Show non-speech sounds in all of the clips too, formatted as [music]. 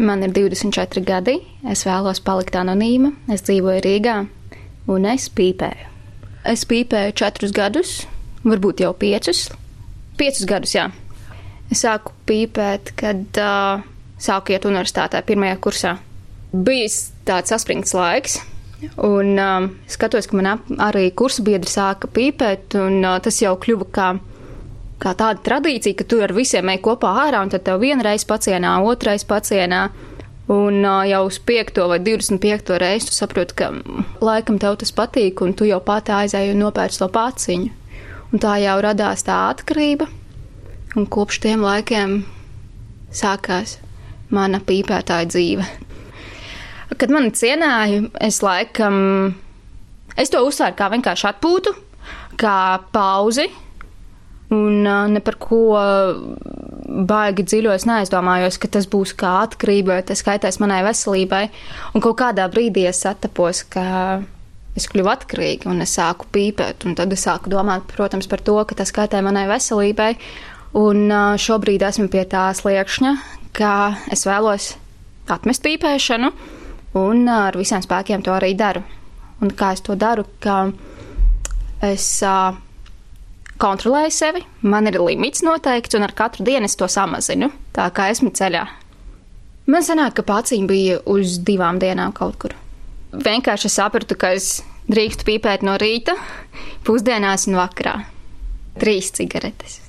Man ir 24 gadi, es vēlos palikt anonīma, es dzīvoju Rīgā un es pīpēju. Es pīpēju četrus gadus, varbūt jau piecus. Piecus gadus, jā. Es sāku pīpēt, kad uh, sāku iet universitātē pirmajā kursā. Bijis tāds saspringts laiks, un um, skatos, ka man arī kursu biedri sāka pīpēt, un uh, tas jau kļuva kā, kā tāda tradīcija, ka tu ar visiem ej kopā ārā, un tad tev vienreiz pacienā, otrais pacienā. Un uh, jau uz 5. vai 25. reizi tu saproti, ka laikam tev tas patīk, un tu jau pati aizēji un nopērci to paciņu. Un tā jau radās tā atkarība, un kopš tiem laikiem sākās mana pīpētāja dzīve. Kad man cienāja, es laikam, es to uzsvēru kā vienkārši atpūtu, kā pauzi, un uh, ne par ko baigi dziļos neaizdomājos, ka tas būs kā atkarība, vai tas kaitēs manai veselībai. Un kaut kādā brīdī es attapos, ka es kļuvu atkarīga un es sāku pīpēt. Un tad es sāku domāt, protams, par to, ka tas kaitē manai veselībai. Un šobrīd esmu pie tā sliekšņa, ka es vēlos atmest pīpēšanu un ar visiem spēkiem to arī daru. Un kā es to daru, ka es uh, kontrolēju sevi, man ir limits noteikts, un ar katru dienu es to samazinu, tā kā esmu ceļā. Man sanāk, ka pacīm bija uz divām dienām kaut kur. Vienkārši es sapratu, ka es drīkstu pīpēt no rīta, pusdienās un vakarā. Trīs cigaretes.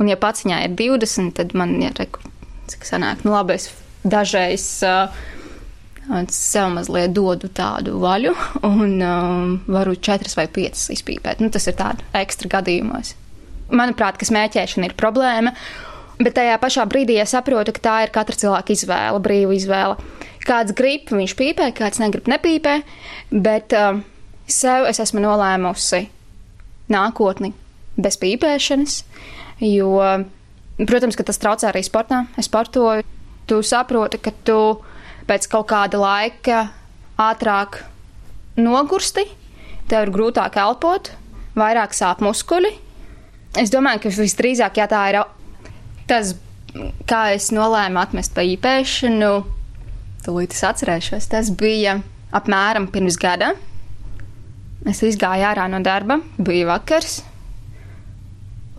Un, ja paciņā ir 20, tad man ir, reku, cik sanāk, nu labi, es dažreiz uh, sev mazliet dodu tādu vaļu [laughs] un um, varu četras vai piecas izpīpēt. Nu, tas ir tāds ekstra gadījumos. Manuprāt, ka smēķēšana ir problēma, bet tajā pašā brīdī es saprotu, ka tā ir katra cilvēka izvēle, brīva izvēle. Kāds grib, viņš pīpē, kāds negrib, nepīpē, bet um, sev es esmu nolēmusi nākotni bez pīpēšanas, jo, protams, ka tas traucē arī sportā. Es sportoju, tu saproti, ka tu pēc kaut kāda laika ātrāk nogursti, tev ir grūtāk elpot, vairāk sāp muskuļi. Es domāju, ka visdrīzāk, ja tā ir tas, kā es nolēmu atmest pa īpēšanu, tūlīt es atcerēšos, tas bija apmēram pirms gada. Es izgāju ārā no darba, bija vakars,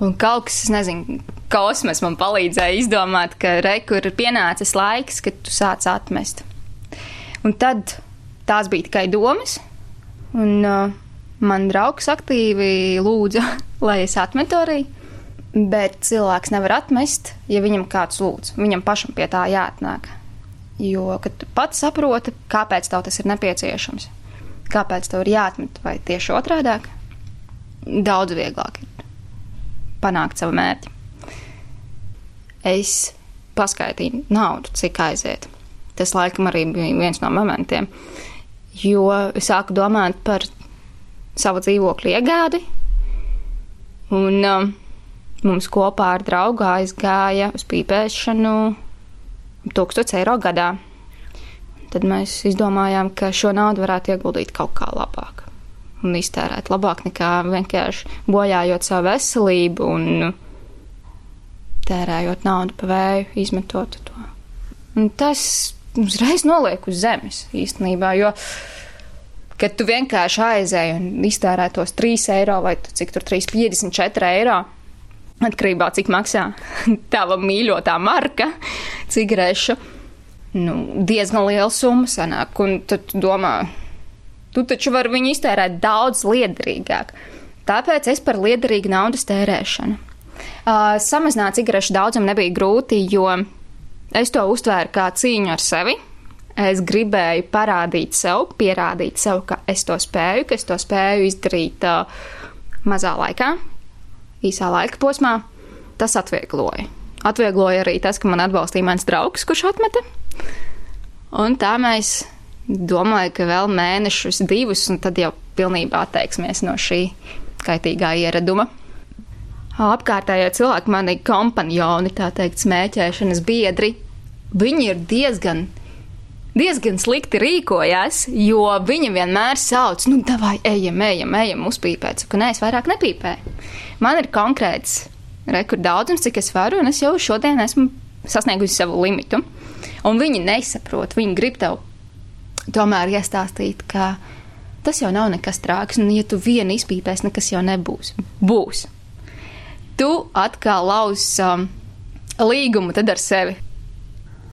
un kaut kas, es nezinu, kosmos man palīdzēja izdomāt, ka rekur ir pienācis laiks, kad tu sāc atmest. Un tad tās bija tikai domas, un uh, man draugs aktīvi lūdza, [laughs] lai es atmetu arī. Bet cilvēks nevar atmest, ja viņam kāds lūdz. Viņam pašam pie tā jāatnāk. Jo, tu pats saproti, kāpēc tev tas ir nepieciešams, kāpēc tev ir jāatmet, vai tieši otrādāk, daudz vieglāk ir panākt savu mērķi es paskaitīju naudu, cik aiziet. Tas laikam arī bija viens no momentiem, jo es sāku domāt par savu dzīvokļu iegādi. Un um, mums kopā ar draugu aizgāja uz pīpēšanu 1000 eiro gadā. Tad mēs izdomājām, ka šo naudu varētu ieguldīt kaut kā labāk un iztērēt labāk nekā vienkārši bojājot savu veselību un tērējot naudu pa vēju, izmetot to. Un tas uzreiz noliek uz zemes īstenībā, jo, kad tu vienkārši aizēji un iztērē tos 3 eiro vai cik tur 3,54 eiro, atkarībā cik maksā [laughs] tava mīļotā marka cigarešu, nu, diezgan liela summa sanāk, un tad tu domā, tu taču vari viņu iztērēt daudz liederīgāk. Tāpēc es par liederīgu naudas tērēšanu. Uh, samazināt cigarešu daudzumu nebija grūti, jo es to uztvēru kā cīņu ar sevi. Es gribēju parādīt sev, pierādīt sev, ka es to spēju, ka es to spēju izdarīt uh, mazā laikā, īsā laika posmā. Tas atviegloja. Atviegloja arī tas, ka man atbalstīja mans draugs, kurš atmeta. Un tā mēs domājam, ka vēl mēnešus, divus, un tad jau pilnībā atteiksimies no šī kaitīgā ieraduma apkārtējie cilvēki, mani kompanioni, tā teikt, smēķēšanas biedri, viņi ir diezgan, diezgan slikti rīkojas, jo viņi vienmēr sauc, nu, davai, ejam, ejam, ejam, uzpīpēt, ka nē, es vairāk nepīpēju. Man ir konkrēts rekords daudzums, cik es varu, un es jau šodien esmu sasniegusi savu limitu. Un viņi nesaprot, viņi grib tev tomēr iestāstīt, ka tas jau nav nekas trāks, un ja tu vienu izpīpēs, nekas jau nebūs. Būs. Tu atkal lauz um, līgumu ar sevi